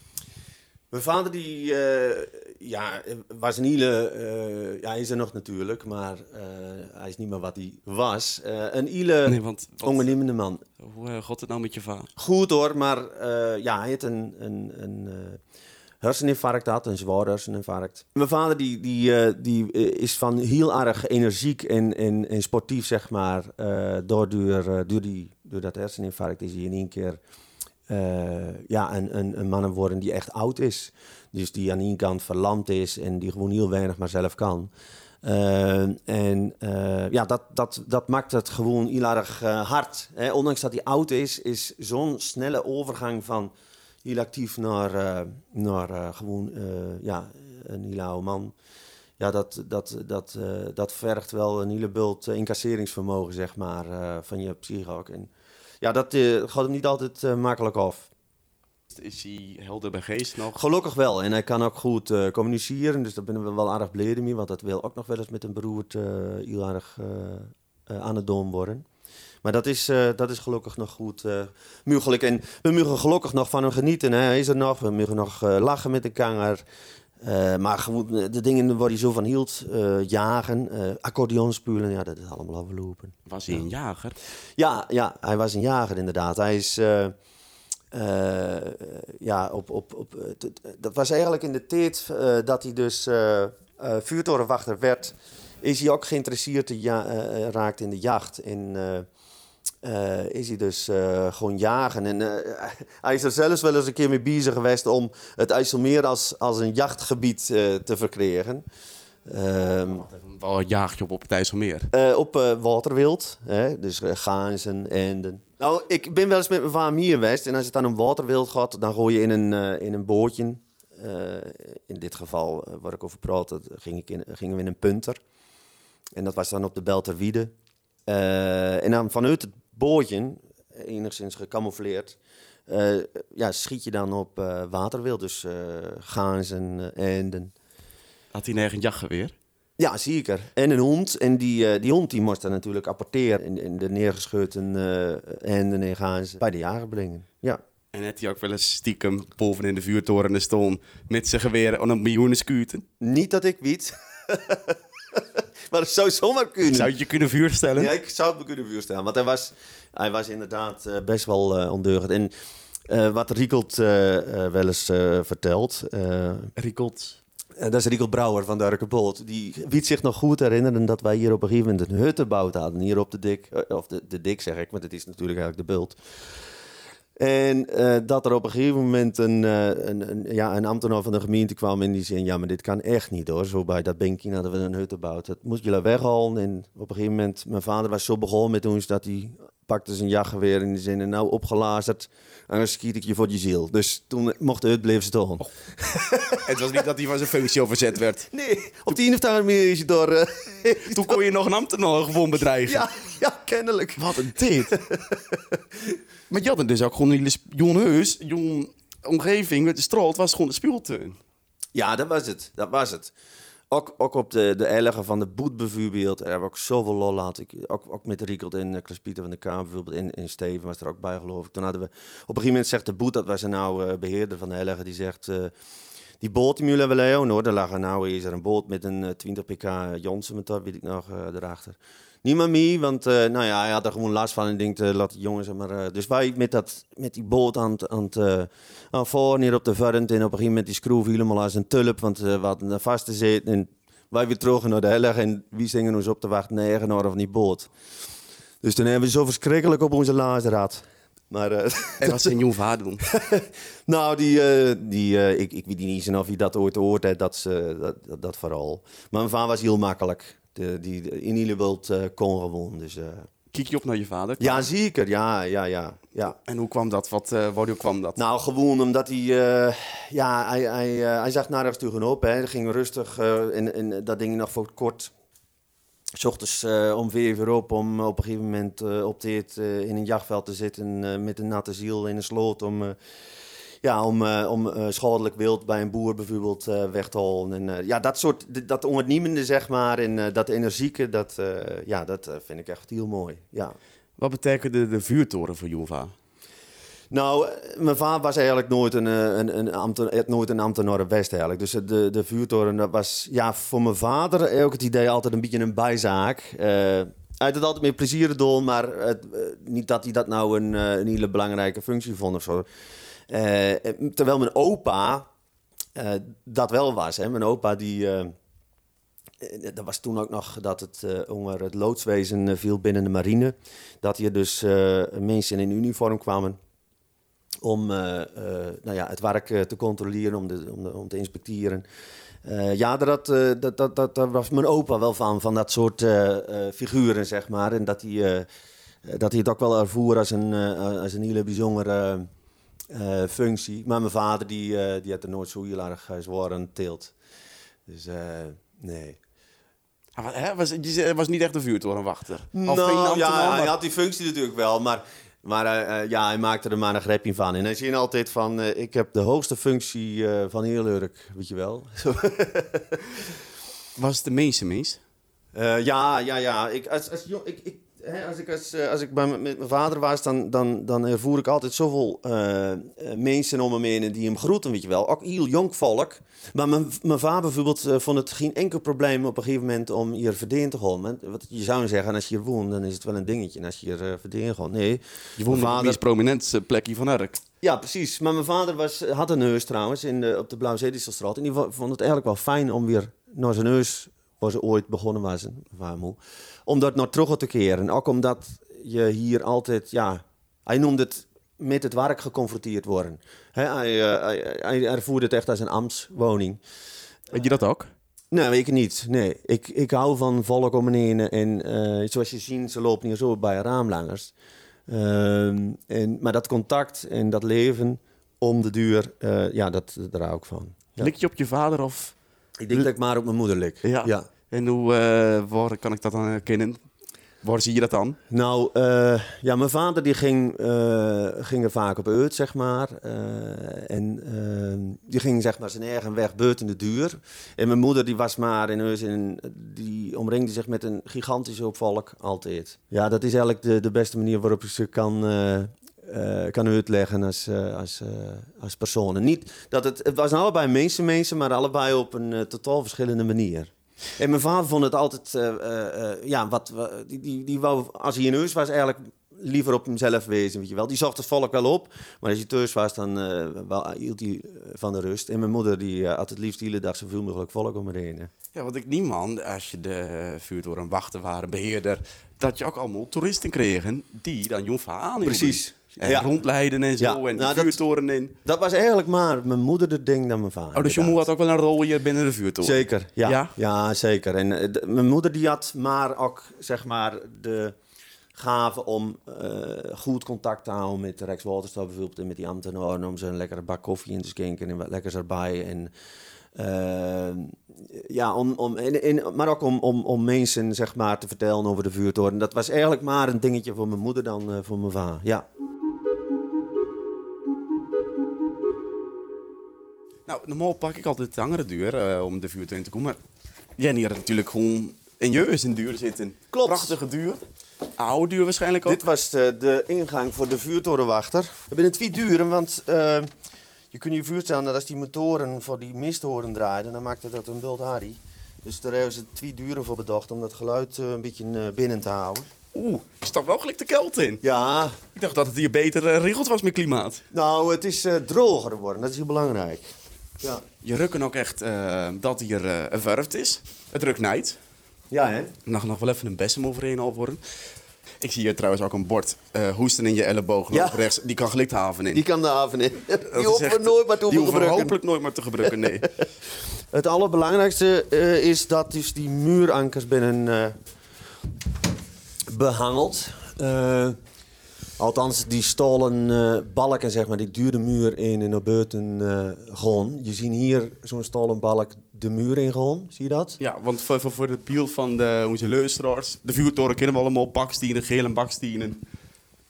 S1: Mijn vader die, eh, ja, was een hele, eh, ja, hij is er nog natuurlijk, maar eh, hij is niet meer wat hij was. Een hele
S2: Nee, want wat-
S1: ondernemende man.
S2: hoe gaat het nou met je va?
S1: Goed hoor, maar ja, hij had een, een, een herseninfarct gehad, een zwaar herseninfarct. Mijn vader die, die, eh, die eh, is van heel erg energiek en, en, sportief, zeg maar. Door, door, door, die, door dat herseninfarct is hij in één keer eh, ja, een, een, een man geworden die echt oud is. Dus die aan ene kant verlamd is en die gewoon heel weinig maar zelf kan. En ja, dat, dat, dat maakt het gewoon heel erg hard. Hè? Ondanks dat hij oud is, is zo'n snelle overgang van heel actief naar, eh, naar eh, gewoon eh, ja, een hele oude man. Ja, dat, dat, dat, dat vergt wel een hele bult incasseringsvermogen, zeg maar, van je psyche ook. En ja, dat gaat hem niet altijd makkelijk af.
S2: Is hij helder bij geest nog?
S1: Gelukkig wel. En hij kan ook goed communiceren. Dus daar ben we wel erg blij mee. Want dat wil ook nog wel eens met een beroerd eh, heel erg aan het doom worden. Maar dat is, eh, dat is gelukkig nog goed mogelijk. En we mogen gelukkig nog van hem genieten. Hè. Hij is er nog. We mogen nog eh, lachen met de kanger. Maar de dingen waar hij zo van hield, jagen, accordeon spelen, ja, dat is allemaal afgelopen.
S2: Was hij een jager?
S1: Ja, ja, hij was een jager inderdaad. Hij is. ja, op, op, op, dat was eigenlijk in de tijd dat hij dus vuurtorenwachter werd. Is hij ook geïnteresseerd te ja, raakt in de jacht. En eh, is hij dus eh, gewoon jagen. En eh, hij is er zelfs wel eens een keer mee bezig geweest om het IJsselmeer als, als een jachtgebied te verkrijgen.
S2: Wel een jaagje op op het IJsselmeer.
S1: op waterwild, hè? dus uh, gaanzen, enden. Nou, ik ben wel eens met mijn vader hier geweest. En als het dan om waterwild gaat, dan gooi je in een, in een bootje. In dit geval, waar ik over praat, dat ging ik in, gingen we in een punter. En dat was dan op de Belterwiede. Eh en dan vanuit het bootje, enigszins gecamoufleerd, eh, ja, schiet je dan op eh, waterwild. Dus eh gaanzen, eh, enden.
S2: Had hij nergens jachtgeweer?
S1: Ja, zeker. En een hond. En die, eh, die hond die moest dan natuurlijk apporteren. In, in de neergeschoten eh henden en gaan ze bij de jager brengen. Ja.
S2: En had hij ook wel eens stiekem boven in de vuurtoren staan met zijn geweer en een miljoenen skuten?
S1: Niet dat ik weet. maar het zou zomaar kunnen.
S2: Zou je je kunnen vuurstellen?
S1: Ja, ik zou het me kunnen voorstellen. Want hij was, hij was inderdaad eh, best wel eh, ondeugend. En eh, wat Riekelt wel eens vertelt...
S2: Riekelt.
S1: Dat is Rico Brouwer van de Urkenbolt. Die weet zich nog goed herinneren dat wij hier op een gegeven moment een hut gebouwd hadden. Hier op de dik. Of de, de dik zeg ik, want het is natuurlijk eigenlijk de bult. En eh, dat er op een gegeven moment een, eh, een, een, ja, een ambtenaar van de gemeente kwam en die zei... Ja, maar dit kan echt niet hoor. Zo bij dat bankje hadden we een hut gebouwd. Dat moest jullie weghalen. En op een gegeven moment, mijn vader was zo begonnen met ons dat hij pakte zijn jachtgeweer en die zei... Nou, opgelazerd, en dan schiet ik je voor je ziel. Dus toen mocht de hut blijven staan.
S2: Het was niet dat hij van zijn functie overzet werd.
S1: Nee, op die een of andere manier is je door... eh,
S2: Toen kon je nog een ambtenaar gewoon bedreigen.
S1: ja, ja, kennelijk.
S2: Wat een dit. maar je had dus ook gewoon jong huis, jong omgeving met de straat was gewoon een speeltuin.
S1: Ja, dat was het. Dat was het. Ook, ook op de, de van de boet bijvoorbeeld. Daar hebben ook zoveel lol. Ik, ook, ook met Riekelt en uh, Klaas-Pieter van de Kamer bijvoorbeeld. En Steven was er ook bij, geloof ik. Toen hadden we... Op een gegeven moment zegt de boet, dat was nou eh, beheerder van de elgen, die zegt... eh, die boot die hebben, hoor. Daar lag nou is er een boot met een eh, 20 pk Johnson, met dat weet ik nog, eh, erachter. Niet meer mee, want eh, nou ja, hij had er gewoon last van en denkt, eh, laat die jongens maar... eh, dus wij met, dat, met die boot aan het, aan het eh, aan voor, op de verrent. En op een gegeven moment die schroef helemaal als een tulp, want eh, we hadden er vast te zitten. En wij weer terug naar de helg en wie zingen ons op te wachten negen van die boot. Dus toen hebben we zo verschrikkelijk op onze lazen gehad. Maar eh,
S2: En wat zijn jong vader doen?
S1: nou, die, eh, die, eh, ik, ik weet niet eens of hij dat ooit hoort, hè, dat, ze- dat, dat, dat vooral. Maar mijn vader was heel makkelijk. De, die, de, in ieder wild eh, kon gewoon. Dus, eh,
S2: Kijk je op naar je vader?
S1: Ja, zeker. Ja, ja, ja. ja.
S2: En hoe kwam dat? Wat, uh, waardoor kwam dat?
S1: Nou, gewoon omdat hij... Uh, ja, hij, hij, uh, hij zag nergens tegenop. Hè. Hij ging rustig en, en dat ding nog voor kort... S ochtends om vier uur op om op een gegeven moment op dit in een jachtveld te zitten... met een natte ziel in een sloot om ja, om, om uh, schadelijk wild bij een boer bijvoorbeeld weg te halen. En ja, dat soort, dat ondernemende zeg maar, en dat energieke, dat, ja, dat vind ik echt heel mooi. Ja.
S2: Wat betekende de vuurtoren voor Jova?
S1: Nou, mijn vader was eigenlijk nooit een, een, een, ambten, nooit een ambtenaar West eigenlijk. Dus de, de vuurtoren dat was ja, voor mijn vader ook het idee altijd een beetje een bijzaak. hij had het altijd met plezier gedaan, maar het, niet dat hij dat nou een, een hele belangrijke functie vond of zo. Uh, terwijl mijn opa uh, dat wel was. Hè. Mijn opa die... Uh, dat was toen ook nog dat het onder het loodswezen viel binnen de marine. Dat hier dus mensen in uniform kwamen om nou ja, het werk te controleren, om, de, om, de, om te inspecteren. ja, dat, dat, dat, dat, dat, was mijn opa wel van, van dat soort figuren, zeg maar. En dat hij, dat hij het ook wel ervoer als een, als een hele bijzondere functie. Maar mijn vader die, die had er nooit zo heel erg zwaar aan teelt. Dus nee.
S2: Ah, hè? Was, niet echt een vuurtorenwachter?
S1: Nou, ja, hij had die functie natuurlijk wel, maar... Maar ja, hij maakte er maar een grepje van. En hij zei altijd van, ik heb de hoogste functie van heel Urk, weet je wel.
S2: Was het de meeste mens?
S1: ja, ja, ja. Ik, als, als, ik, ik als ik, als, eh, als ik bij met mijn vader was, dan, dan, dan ervoer ik altijd zoveel uh, mensen om me heen die hem groeten, weet je wel. Ook heel jong volk. Maar mijn, mijn vader bijvoorbeeld vond het geen enkel probleem op een gegeven moment om hier verdien te gaan. Wat je zou zeggen, als je hier woont, dan is het wel een dingetje. En als je hier uh, verdien gaat, nee.
S2: Je woont vader... op het meest prominente plekje van Urk.
S1: Ja, precies. Maar mijn vader was, had een neus trouwens in de, op de Blauwe Zeedistelstraat. En die vond het eigenlijk wel fijn om weer naar zijn neus, waar ze ooit begonnen was, waar om dat naar terug te keren. Ook omdat je hier altijd, ja, hij noemde het met het werk geconfronteerd worden. He, hij, uh, hij, hij ervoerde het echt als een ambtswoning.
S2: Weet je dat ook?
S1: Nee, ik niet. Nee, ik, ik hou van volk om me heen. En uh, zoals je ziet, ze lopen hier zo bij raamlangers. Uh, en, maar dat contact en dat leven om de duur, uh, ja, dat, daar hou ik van. Ja.
S2: Lik je op je vader of?
S1: Ik denk dat ik maar op mijn moeder lik.
S2: Ja. ja. En hoe, uh, waar kan ik dat dan herkennen? Waar zie je dat dan?
S1: Nou, uh, ja, mijn vader die ging, ging er vaak op uit, zeg maar. en die ging zeg maar zijn eigen weg buiten de duur. En mijn moeder die was maar in huis en die omringde zich met een gigantische opvolk altijd. Ja, dat is eigenlijk de, de beste manier waarop ik ze kan, kan uitleggen als, als, als personen. Niet dat het, het was allebei mensen, mensen, maar allebei op een totaal verschillende manier. En mijn vader vond het altijd, uh, uh, ja, wat, die, die, die wou, als hij in huis was, eigenlijk liever op hemzelf wezen, weet je wel. Die zocht het volk wel op, maar als hij thuis was, dan wel, hield hij van de rust. En mijn moeder, die had het liefst de hele dag zoveel mogelijk volk om me heen.
S2: Ja, want ik niemand, als je de vuurtoren wachten waren, beheerder, dat je ook allemaal toeristen kregen die dan Jonfa aan
S1: Precies.
S2: En ja. rondleiden en zo. Ja. En nou, de vuurtoren in.
S1: Dat was eigenlijk maar mijn moeder de ding dan mijn vader.
S2: Oh, dus je moeder had ook wel een rol hier binnen de vuurtoren?
S1: Zeker, ja. Ja, ja zeker. En uh, mijn moeder die had maar ook, zeg maar, de gave om uh, goed contact te houden met de Rijkswaterstaat bijvoorbeeld. En met die ambtenaren om ze een lekkere bak koffie in te schenken en wat lekkers erbij. En... Uh, ja, om, om, in, in, maar ook om, om, om mensen zeg maar, te vertellen over de vuurtoren. Dat was eigenlijk maar een dingetje voor mijn moeder dan uh, voor mijn vader. Ja.
S2: Nou, normaal pak ik altijd de langere deur uh, om de vuurtuin te komen. Maar Jenny had natuurlijk gewoon in jeus in duur zitten.
S1: Klopt.
S2: Prachtige duur. Oude duur waarschijnlijk ook.
S1: Dit was de, de ingang voor de vuurtorenwachter. We hebben het twee duren, want uh, je kunt je voorstellen dat als die motoren voor die misthoren draaiden, dan maakte dat een wild harry. Dus daar hebben ze twee duren voor bedacht om dat geluid uh, een beetje binnen te houden.
S2: Oeh, je stapt wel gelijk de kelt in.
S1: Ja.
S2: Ik dacht dat het hier beter geregeld was met klimaat.
S1: Nou, het is droger geworden. Dat is heel belangrijk.
S2: Ja. Je rukken ook echt uh, dat hier uh, een verfd is. Het rukt niet.
S1: Ja, hè?
S2: Nog, nog wel even een besem overheen al worden. Ik zie hier trouwens ook een bord uh, hoesten in je elleboog ja. rechts. Die kan gelijk de haven in.
S1: Die kan de haven in. Die hoeven we nooit meer te
S2: die gebruiken. hopelijk nooit meer te gebruiken, nee.
S1: Het allerbelangrijkste uh, is dat dus die muurankers binnen, behangeld. Althans, die stolen uh, balken, zeg maar, die duurde muur in en naar buiten uh, gewoon. Je ziet hier zo'n stolen balk de muur in gewoon, zie je dat?
S2: Ja, want voor, voor, voor het beeld van de, onze luisteraars, de vuurtoren kennen we allemaal, bakstenen, gele bakstenen,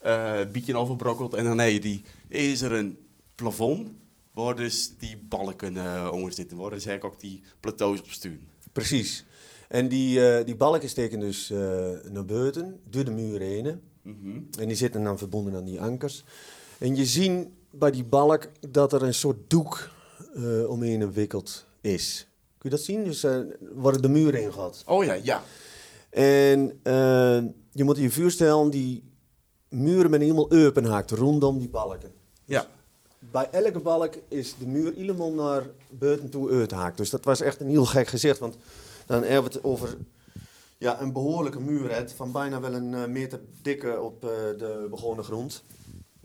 S2: uh, bietje overbrokkeld. En dan heb je die ijzeren plafond, waar dus die balken uh, onder zitten, waar dus eigenlijk ook die plateaus op sturen.
S1: Precies. En die, uh, die balken steken dus naar buiten, door de muur heen. Mm -hmm. En die zitten dan verbonden aan die ankers. En je ziet bij die balk dat er een soort doek uh, omheen gewikkeld is. Kun je dat zien? Dus waar de muur in gaat.
S2: Oh ja, ja.
S1: En je moet je voorstellen, die muren met helemaal open haakt rondom die balken.
S2: Ja.
S1: Dus bij elke balk is de muur helemaal naar buiten toe uithaakt. Dus dat was echt een heel gek gezicht, want dan hebben we het over ja, een behoorlijke muur hè, van bijna wel een uh, meter dikke op uh, de begonnen grond.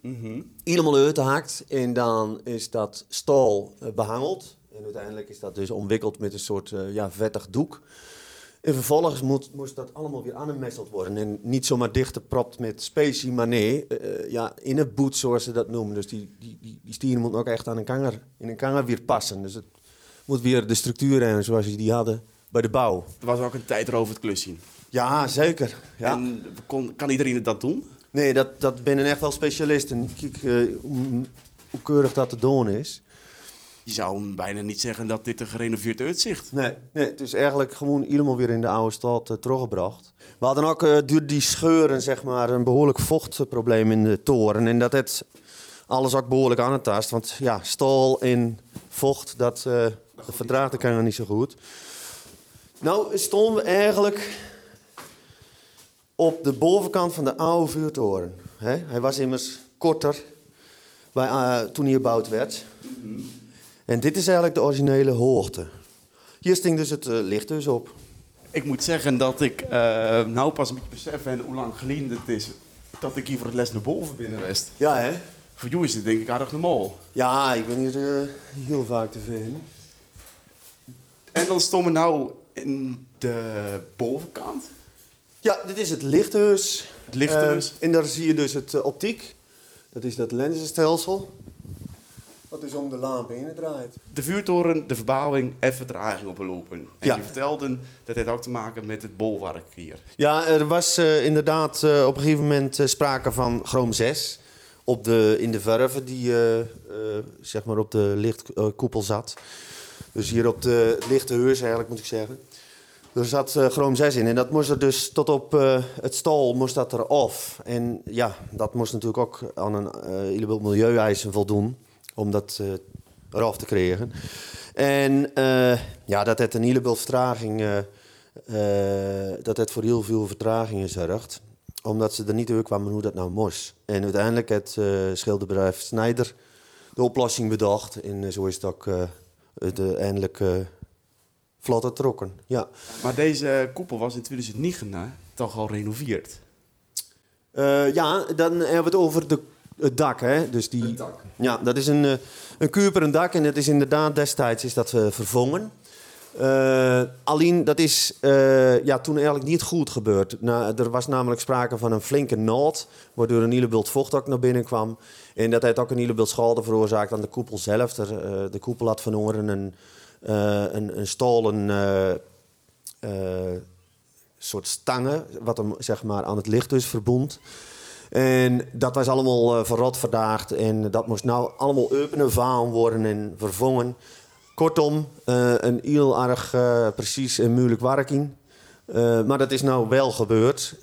S1: Mm -hmm. Helemaal uitgehaakt en dan is dat stal uh, behangeld. En uiteindelijk is dat dus omwikkeld met een soort ja, vettig doek. En vervolgens moet, moest dat allemaal weer aangemesseld worden. En niet zomaar dichtgepropt met specie, maar nee, ja, in het boet zoals ze dat noemen. Dus die, die, die, die stieren moeten ook echt aan een kanger, in een kanger weer passen. Dus het moet weer de structuur hebben zoals je die hadden bij de bouw.
S2: Er was ook een tijd over het klusje.
S1: Ja, zeker. Ja.
S2: En kon, kan iedereen dat doen?
S1: Nee, dat, dat binnen echt wel specialisten. Kijk uh, hoe, hoe, keurig dat te doen is.
S2: Je zou bijna niet zeggen dat dit een gerenoveerd uitzicht.
S1: Nee, nee het is eigenlijk gewoon helemaal weer in de oude stad uh, teruggebracht. We hadden ook uh, door die scheuren zeg maar, een behoorlijk vochtprobleem in de toren. En dat het alles ook behoorlijk aangetast. Want ja, staal en vocht, dat, dat verdraagt elkaar niet zo goed. Nou stonden we eigenlijk op de bovenkant van de oude vuurtoren. Hij was immers korter bij, uh, toen hij gebouwd werd. -hmm. En dit is eigenlijk de originele hoogte. Hier sting dus het uh, licht dus op.
S2: Ik moet zeggen dat ik uh, nou pas een beetje besef en hoe lang geleden het is dat ik hier voor het les naar boven binnen west.
S1: Ja, hè?
S2: Voor jou is dit denk ik aardig normaal.
S1: Ja, ik ben hier heel vaak te vinden.
S2: En dan stonden we nou in de bovenkant.
S1: Ja, dit is het lichthuis.
S2: Het lichthuis.
S1: Uh, en daar zie je dus het uh, optiek. Dat is dat lenzenstelsel. Wat dus om de lamp heen draait.
S2: De vuurtoren, de verbouwing en vertraging opgelopen. En ja. je vertelde dat het ook te maken met het bolwerk hier.
S1: Ja, er was uh, inderdaad op een gegeven moment sprake van chroom 6. Op de, in de verven die zeg maar op de lichtkoepel zat. Dus hier op de lichte heus eigenlijk moet ik zeggen. Er zat uh, chroom 6 in en dat moest er dus tot op uh, het stal moest dat eraf. En ja, dat moest natuurlijk ook aan een uh, heleboel milieueisen voldoen om dat eraf te krijgen. En ja, dat het een heleboel vertraging, dat het voor heel veel vertragingen zorgt. Omdat ze er niet kwamen hoe dat nou moest. En uiteindelijk het schilderbedrijf Snijder de oplossing bedacht. En zo is het ook uiteindelijk uh, vlot trokken. Ja.
S2: Maar deze koepel was in 2009 hè, toch al renoveerd?
S1: Uh, ja, dan hebben we het over de, het dak. Hè? Dus die,
S2: het dak.
S1: Ja, dat is een, een dak. En dat is inderdaad destijds is dat, vervangen. Uh, alleen, dat is uh, ja, toen eigenlijk niet goed gebeurd. Er was namelijk sprake van een flinke nood, waardoor een heleboel vocht ook naar binnen kwam. En dat heeft ook een heleboel schade veroorzaakt aan de koepel zelf. Er, uh, de koepel had verloren een, een, een stolen soort stangen, wat hem zeg maar, aan het licht dus verbond. En dat was allemaal verrot verdaagd en dat moest nou allemaal open worden en vervangen. Kortom, uh, een heel erg uh, precies en moeilijk werking. Uh, maar dat is nou wel gebeurd.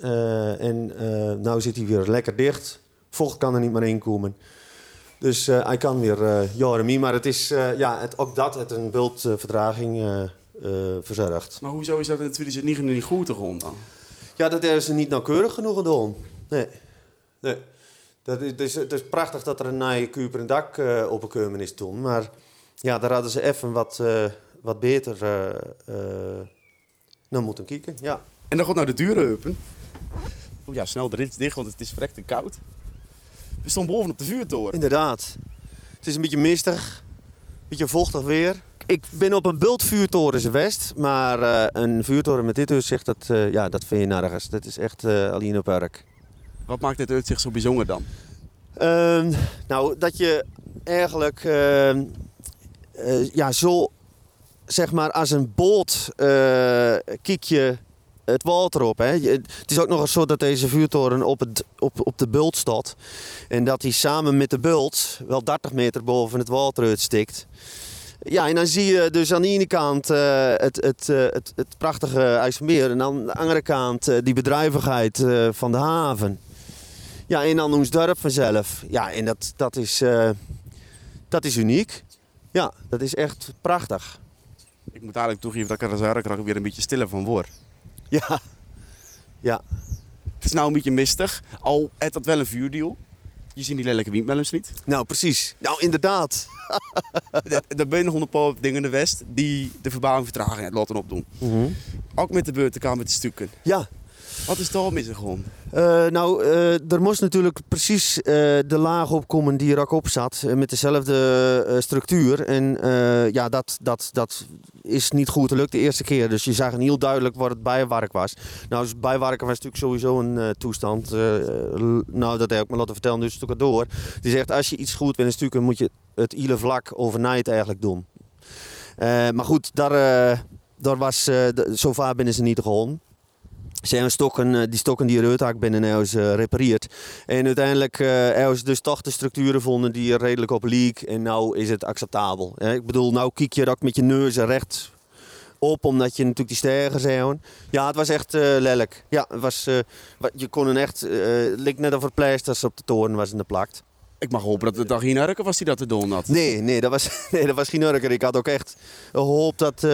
S1: en nu zit hij weer lekker dicht. Vocht kan er niet meer in komen. Dus hij kan weer uh, Maar het is ja, het, ook dat het een bultverdraging verzorgt.
S2: Maar hoezo is dat in 2009 niet goed te grond dan?
S1: Ja, dat is niet nauwkeurig genoeg gedaan. Nee. nee. Dat is, het, is, het is prachtig dat er een nieuwe kuper en dak opgekomen is toen. Maar ja, daar hadden ze even wat, uh, wat beter uh, uh, naar moeten kijken. Ja.
S2: En dan gaat nou de deuren open. Oh ja, snel de rits dicht, want het is verrekt en koud. We stonden boven op de vuurtoren.
S1: Inderdaad. Het is een beetje mistig, een beetje vochtig weer. ik ben op een bultvuurtoren West, maar eh, een vuurtoren met dit uitzicht, dat, eh, ja, dat vind je nergens. Dat is echt uh, alleen op werk.
S2: Wat maakt dit uitzicht zo bijzonder dan?
S1: Ehm, nou, dat je eigenlijk ehm, ja, zo, zeg maar, als een boot kijk je het water op. Hè. Het is ook nog eens zo dat deze vuurtoren op, het, op, op de bult staat. En dat hij samen met de bult wel 30 meter boven het water uitstikt. Ja, en dan zie je dus aan de ene kant uh, het, het, uh, het, het, prachtige IJsselmeer. En aan de andere kant uh, die bedrijvigheid van de haven. Ja, en dan ons dorp vanzelf. Ja, en dat, dat, is, dat is uniek. Ja, dat is echt prachtig.
S2: Ik moet eigenlijk toegeven dat ik er graag weer een beetje stiller van word.
S1: Ja. Ja.
S2: Het is nou een beetje mistig. Al het dat wel een vuurdeal. Je ziet die lelijke windmolens niet.
S1: Nou, precies. Nou, inderdaad.
S2: er zijn nog een paar dingen in de West die de verbouwing vertragen en laten opdoen. Mm Ook met de beurtenkamer met de stukken.
S1: Ja,
S2: wat is daar misgegaan?
S1: Uh, nou, uh, er moest natuurlijk precies uh, de laag opkomen die er op zat. met dezelfde structuur. En ja, dat, dat, dat is niet goed gelukt de eerste keer. Dus je zag heel duidelijk wat het bijwerk was. Nou, dus was natuurlijk sowieso een toestand. nou, dat heb ik me laten vertellen, dus het door. Die zegt, als je iets goed wil stukken, moet je het hele vlak overnight eigenlijk doen. maar goed, daar, daar was, zo vaar binnen ze niet geholpen zijn stokken, eh, die stokken die eruit binnen is uh, repareerd. En uiteindelijk uh, dus toch de structuren vonden die er redelijk op leek. En nou is het acceptabel. Ik bedoel, nou kijk je ook met je neus recht op, omdat je natuurlijk die sterren zijn. Ja, het was echt uh, lelijk. Ja, het was, je kon een echt, uh, leek net over pleisters op de toren was in de plakt.
S2: Ik mag hopen dat het dan geen hurken was die dat te doen had.
S1: Nee, nee, dat was, nee, dat was geen hurker. Ik had ook echt gehoopt dat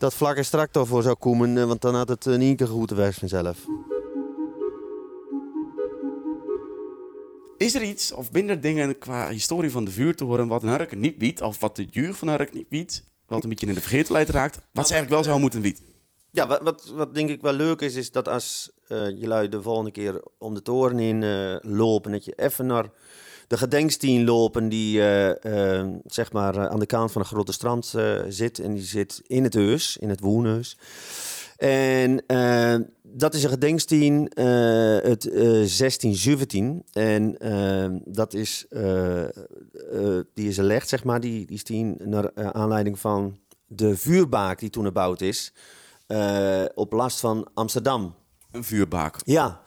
S1: dat vlak en strak voor zou komen, eh, want dan had het eh, niet goed geweest vanzelf.
S2: Is er iets, of minder dingen qua historie van de vuurtoren, wat een Hark niet biedt, of wat de duur van Hark niet biedt, wat een beetje in de vergetelheid raakt, wat ze eigenlijk wel zou moeten bieden?
S1: Ja, wat, wat, wat denk ik wel leuk is, is dat als uh, je lui de volgende keer om de toren in uh, lopen, dat je even naar de gedenkstien lopen die uh, zeg maar aan de kant van de grote strand zit. En die zit in het heus, in het woonhuis. En dat is een gedenkstien uit 1617. En dat is, die is gelegd, zeg maar, die, die stien naar aanleiding van de vuurbaak die toen gebouwd is. op last van Amsterdam.
S2: Een vuurbaak?
S1: Ja.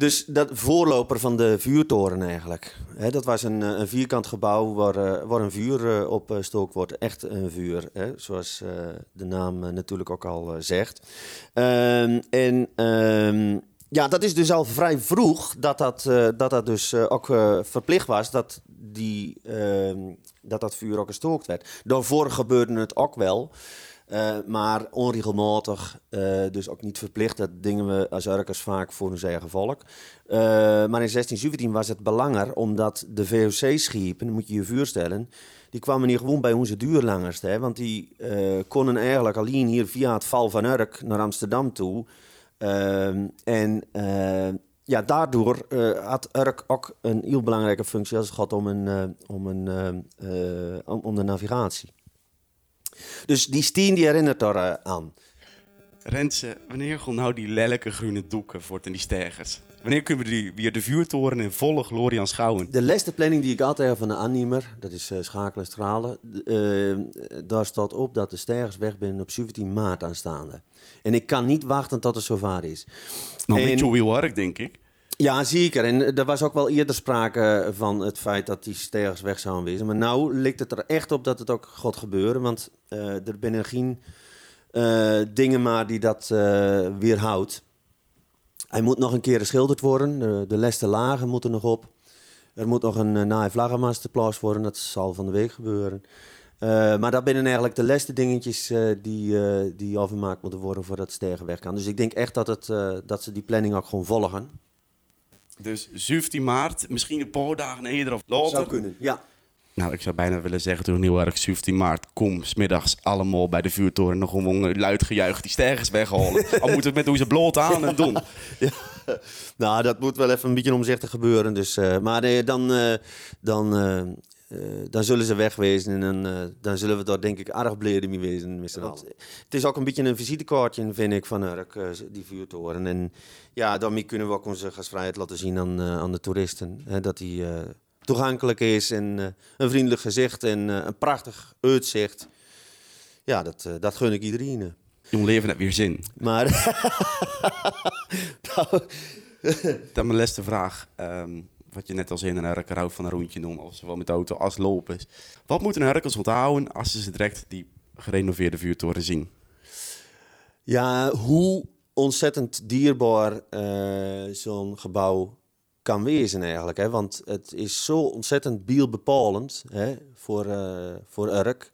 S1: Dus dat voorloper van de vuurtoren eigenlijk. dat was een, eh, een, vierkant gebouw waar, uh, waar een vuur uh, op stookt wordt. Echt een vuur, zoals de naam natuurlijk ook al zegt. Ehm, en ehm, ja, dat is dus al vrij vroeg dat dat, dat, dat dus ook verplicht was dat, die, ehm, dat dat vuur ook gestookt werd. Daarvoor gebeurde het ook wel. Uh, maar onregelmatig, uh, dus ook niet verplicht. Dat dingen we als Urkers vaak voor hun eigen volk. Uh, maar in 1617 was het belangrijk omdat de VOC-schepen, moet je je voorstellen, die kwamen hier gewoon bij onze duurlangers. Hè, want die konden eigenlijk alleen hier via het val van Urk naar Amsterdam toe. en ja, daardoor had Urk ook een heel belangrijke functie als het gaat om, een, om, een, om de navigatie. Dus die steen die herinnert daar uh, aan.
S2: Rentse, wanneer gaan nou die lelijke groene doeken voor en die stijgers? Wanneer kunnen we die, weer de vuurtoren in volle glorie aanschouwen?
S1: De laatste planning die ik altijd heb van de aannemer, dat is uh, schakelen stralen. Uh, daar staat op dat de stijgers weg zijn op 17 maart aanstaande. En ik kan niet wachten tot het zover is.
S2: Nou, een beetje werk, denk ik.
S1: Ja, zeker. En er was ook wel eerder sprake van het feit dat die stijgers weg zouden wezen. Maar nou lijkt het er echt op dat het ook gaat gebeuren. Want uh, er zijn geen uh, dingen maar die dat uh, weerhoudt. Hij moet nog een keer geschilderd worden. De, de leste lagen moeten nog op. Er moet nog een uh, naai plaats worden. Dat zal van de week gebeuren. maar dat zijn eigenlijk de laatste dingetjes die, die afgemaakt moeten worden voordat het stijgen weg kan. Dus ik denk echt dat, het, dat ze die planning ook gewoon volgen.
S2: Dus 17 maart, misschien een paar dagen eerder of later.
S1: Zou kunnen, ja.
S2: Nou, ik zou bijna willen zeggen toen heel erg 17 maart, kom smiddags allemaal bij de vuurtoren nog gewoon luid gejuicht die stergers weghalen. Al moeten we met onze bloot aan en doen. Ja.
S1: Nou, dat moet wel even een beetje omzichtig gebeuren. Dus, uh, maar uh, dan, uh, dan dan zullen ze wegwezen en dan, dan zullen we daar denk ik erg blij mee wezen met. Het is ook een beetje een visitekaartje, vind ik, van Urk, die vuurtoren. En ja, daarmee kunnen we ook onze gastvrijheid laten zien aan, aan de toeristen. Hè, dat die toegankelijk is en een vriendelijk gezicht en een prachtig uitzicht. Ja, dat, dat gun ik iedereen.
S2: Jong leven heeft weer zin.
S1: Maar...
S2: nou... Dan mijn laatste vraag. Um, wat je net als in een herker van een rondje doen, of zowel met de auto als lopen. Wat moeten herkers onthouden als ze direct die gerenoveerde vuurtoren zien?
S1: Ja, hoe ontzettend dierbaar uh, zo'n gebouw kan wezen eigenlijk. Hè? Want het is zo ontzettend bielbepalend hè, voor, uh, voor Urk.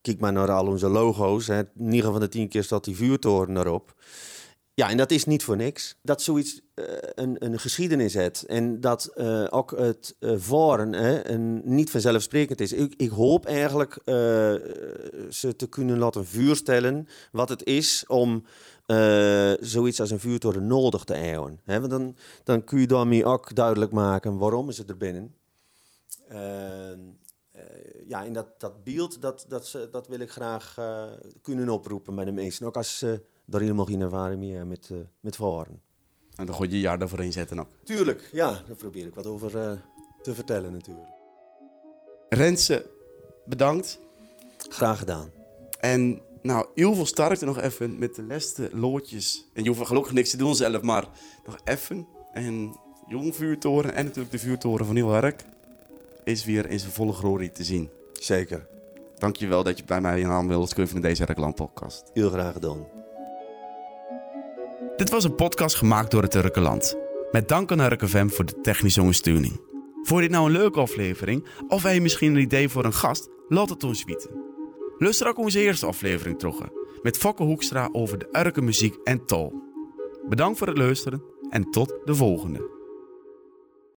S1: Kijk maar naar al onze logo's. Hè. 9 van de 10 keer staat die vuurtoren erop. Ja, en dat is niet voor niks. Dat zoiets uh, een, een geschiedenis heeft. En dat uh, ook het uh, varen een, niet vanzelfsprekend is. Ik, ik hoop eigenlijk ze te kunnen laten vuurstellen wat het is om zoiets als een vuurtoren nodig te eeuwen. Hè? Want dan, dan kun je daarmee ook duidelijk maken waarom is het er binnen. Eh, ja, en dat, dat beeld, dat, dat, dat wil ik graag uh, kunnen oproepen bij de mensen. Ook als ze daar helemaal geen ervaring meer met, uh, met varen.
S2: En dan gooi je jaar daarvoor inzetten ook?
S1: Tuurlijk, ja. Daar probeer ik wat over te vertellen natuurlijk.
S2: Renze, bedankt.
S1: Graag gedaan.
S2: En nou, heel veel sterkte nog even met de laatste loodjes. En je hoeft gelukkig niks te doen zelf, maar nog even. En jong vuurtoren en natuurlijk de vuurtoren van Nieuwwerk is weer in zijn volle glorie te zien.
S1: Zeker.
S2: Dankjewel dat je bij mij in aan wilde in deze Reklam podcast.
S1: Heel graag gedaan.
S2: Dit was een podcast gemaakt door het Turkenland. Met dank aan RKFM voor de technische ondersteuning. Vond je dit nou een leuke aflevering? Of heb je misschien een idee voor een gast? Laat het ons weten. Luister ook onze eerste aflevering terug. Met Fokke Hoekstra over de Urke muziek en tol. Bedankt voor het luisteren en tot de volgende.